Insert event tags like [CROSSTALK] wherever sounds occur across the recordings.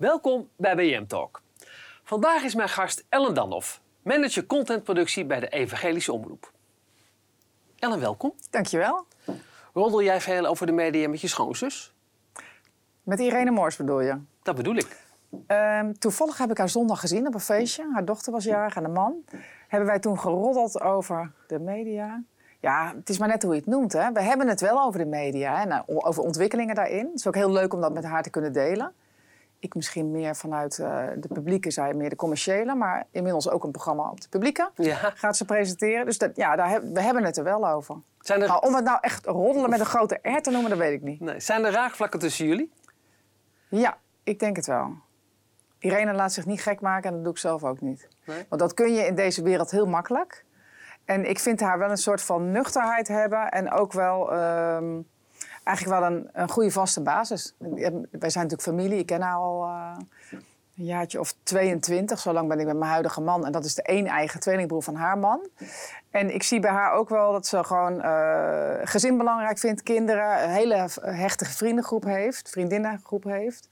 Welkom bij BM Talk. Vandaag is mijn gast Ellen Danhoff, manager contentproductie bij de Evangelische Omroep. Ellen, welkom. Dankjewel. Roddel jij veel over de media met je schoonzus? Met Irene Moors bedoel je? Dat bedoel ik. Ehm, toevallig heb ik haar zondag gezien op een feestje. Haar dochter was jarig en de man. Hebben wij toen geroddeld over de media. Ja, het is maar net hoe je het noemt. Hè. We hebben het wel over de media en over ontwikkelingen daarin. Het is ook heel leuk om dat met haar te kunnen delen. Ik misschien meer vanuit uh, de publieke, zij meer de commerciële. Maar inmiddels ook een programma op de publieke Ja. gaat ze presenteren. Dus dat, ja, daar heb- we hebben het er wel over. Zijn er, om het nou echt roddelen met een grote R te noemen, dat weet ik niet. nee, zijn er raakvlakken tussen jullie? Ja, ik denk het wel. Irene laat zich niet gek maken en dat doe ik zelf ook niet. Nee? Want dat kun je in deze wereld heel makkelijk. En ik vind haar wel een soort van nuchterheid hebben en ook wel ehm, eigenlijk wel een, een goede vaste basis. Wij zijn natuurlijk familie, ik ken haar al eh, een jaartje of 22. Zo lang ben ik met mijn huidige man. En dat is de één eigen tweelingbroer van haar man. En ik zie bij haar ook wel dat ze gewoon eh, gezin belangrijk vindt, kinderen, een hele hechte vriendengroep heeft, vriendinnengroep heeft.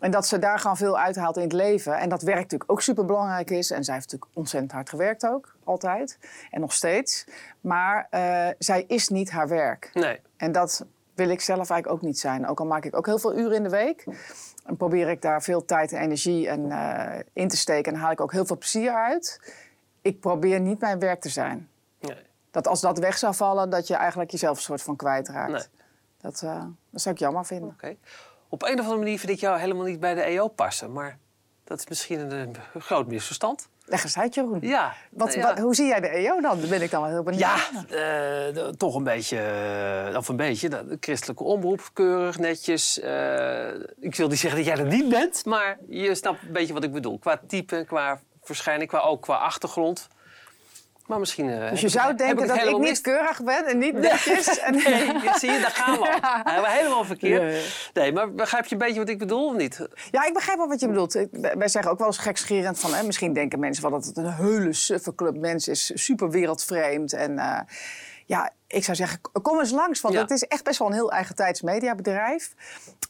En dat ze daar gewoon veel uithaalt in het leven. En dat werk natuurlijk ook super belangrijk is. En zij heeft natuurlijk ontzettend hard gewerkt ook, altijd. En nog steeds. Maar eh, zij is niet haar werk. Nee. En dat wil ik zelf eigenlijk ook niet zijn. Ook al maak ik ook heel veel uren in de week. En probeer ik daar veel tijd en energie en, eh, in te steken. En haal ik ook heel veel plezier uit. Ik probeer niet mijn werk te zijn. nee. Dat als dat weg zou vallen, dat je eigenlijk jezelf een soort van kwijtraakt. Nee. Dat, eh, dat zou ik jammer vinden. Op een of andere manier vind ik jou helemaal niet bij de EO passen. Maar dat is misschien een, een groot misverstand. Leg eens uit, Jeroen. Ja. Wat, ja. wat, hoe zie jij de EO dan? Daar ben ik dan wel heel benieuwd. Ja, eh, toch een beetje, eh, of een beetje, de de christelijke omroep, keurig, netjes. Eh, ik wil niet zeggen dat jij dat niet bent, maar je snapt een beetje wat ik bedoel. Qua type, qua verschijning, qua, ook qua achtergrond. Maar misschien... eh, Dus je zou denken dat ik niet keurig ben en niet [LAUGHS] netjes. En Nee, ja, zie je, daar gaan we al. [LAUGHS] Ja. Hebben we helemaal verkeerd. Nee, maar begrijp je een beetje wat ik bedoel of niet? Ja, ik begrijp wel wat je bedoelt. Wij zeggen ook wel eens gekscherend van... Hè, misschien denken mensen wel dat het een hele suffe club mensen is. Super wereldvreemd. En eh, ja, ik zou zeggen, kom eens langs. Want Ja. het is echt best wel een heel eigentijds mediabedrijf.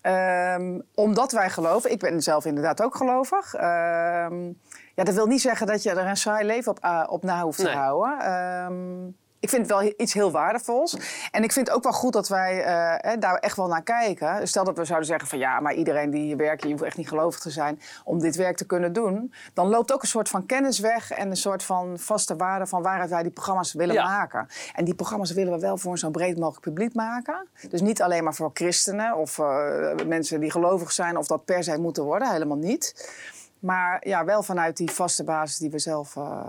Ehm, omdat wij geloven. Ik ben zelf inderdaad ook gelovig. Ehm, ja, dat wil niet zeggen dat je er een saai leven op, eh, op na hoeft te Nee. houden. Ehm, ik vind het wel iets heel waardevols. En ik vind het ook wel goed dat wij eh, daar echt wel naar kijken. Stel dat we zouden zeggen van ja, maar iedereen die hier werkt, je hoeft echt niet gelovig te zijn om dit werk te kunnen doen. Dan loopt ook een soort van kennis weg en een soort van vaste waarde van waaruit wij die programma's willen Ja. maken. En die programma's willen we wel voor een zo breed mogelijk publiek maken. Dus niet alleen maar voor christenen of eh, mensen die gelovig zijn of dat per se moeten worden, helemaal niet. Maar ja, wel vanuit die vaste basis die we zelf eh,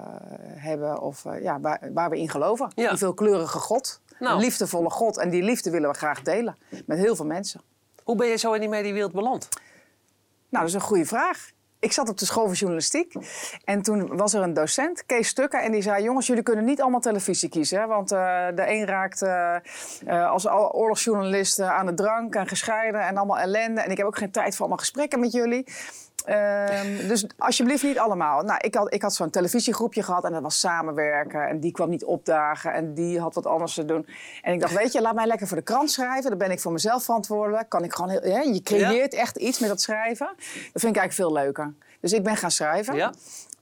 hebben of eh, ja, waar, waar we in geloven. Ja. Die veelkleurige God, Nou. een liefdevolle God. En die liefde willen we graag delen met heel veel mensen. Hoe ben je zo in die mediewereld beland? Nou, dat is een goede vraag. Ik zat op de school van journalistiek en toen was er een docent, Kees Stukken, en die zei: Jongens, jullie kunnen niet allemaal televisie kiezen. hè, Want eh, de een raakt als al- oorlogsjournalist aan de drank en gescheiden en allemaal ellende. En ik heb ook geen tijd voor allemaal gesprekken met jullie. Ehm, dus alsjeblieft niet allemaal. Nou, ik had, ik had zo'n televisiegroepje gehad en dat was samenwerken. En die kwam niet opdagen en die had wat anders te doen. En ik dacht, weet je, laat mij lekker voor de krant schrijven. Dan ben ik voor mezelf verantwoordelijk. Kan ik gewoon heel, hè, je creëert echt iets met dat schrijven. Dat vind ik eigenlijk veel leuker. Dus ik ben gaan schrijven. Ja?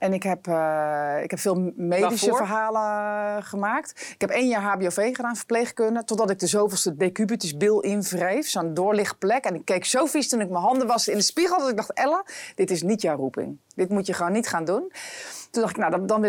En ik heb, eh, ik heb veel medische Waarvoor? verhalen gemaakt. Ik heb één jaar HBOV gedaan, verpleegkunde. Totdat ik de zoveelste decubitus bil invreef. Zo'n doorlichtplek. En ik keek zo vies toen ik mijn handen waste in de spiegel. Dat ik dacht, Ella, dit is niet jouw roeping. Dit moet je gewoon niet gaan doen. Toen dacht ik, nou, dan, wil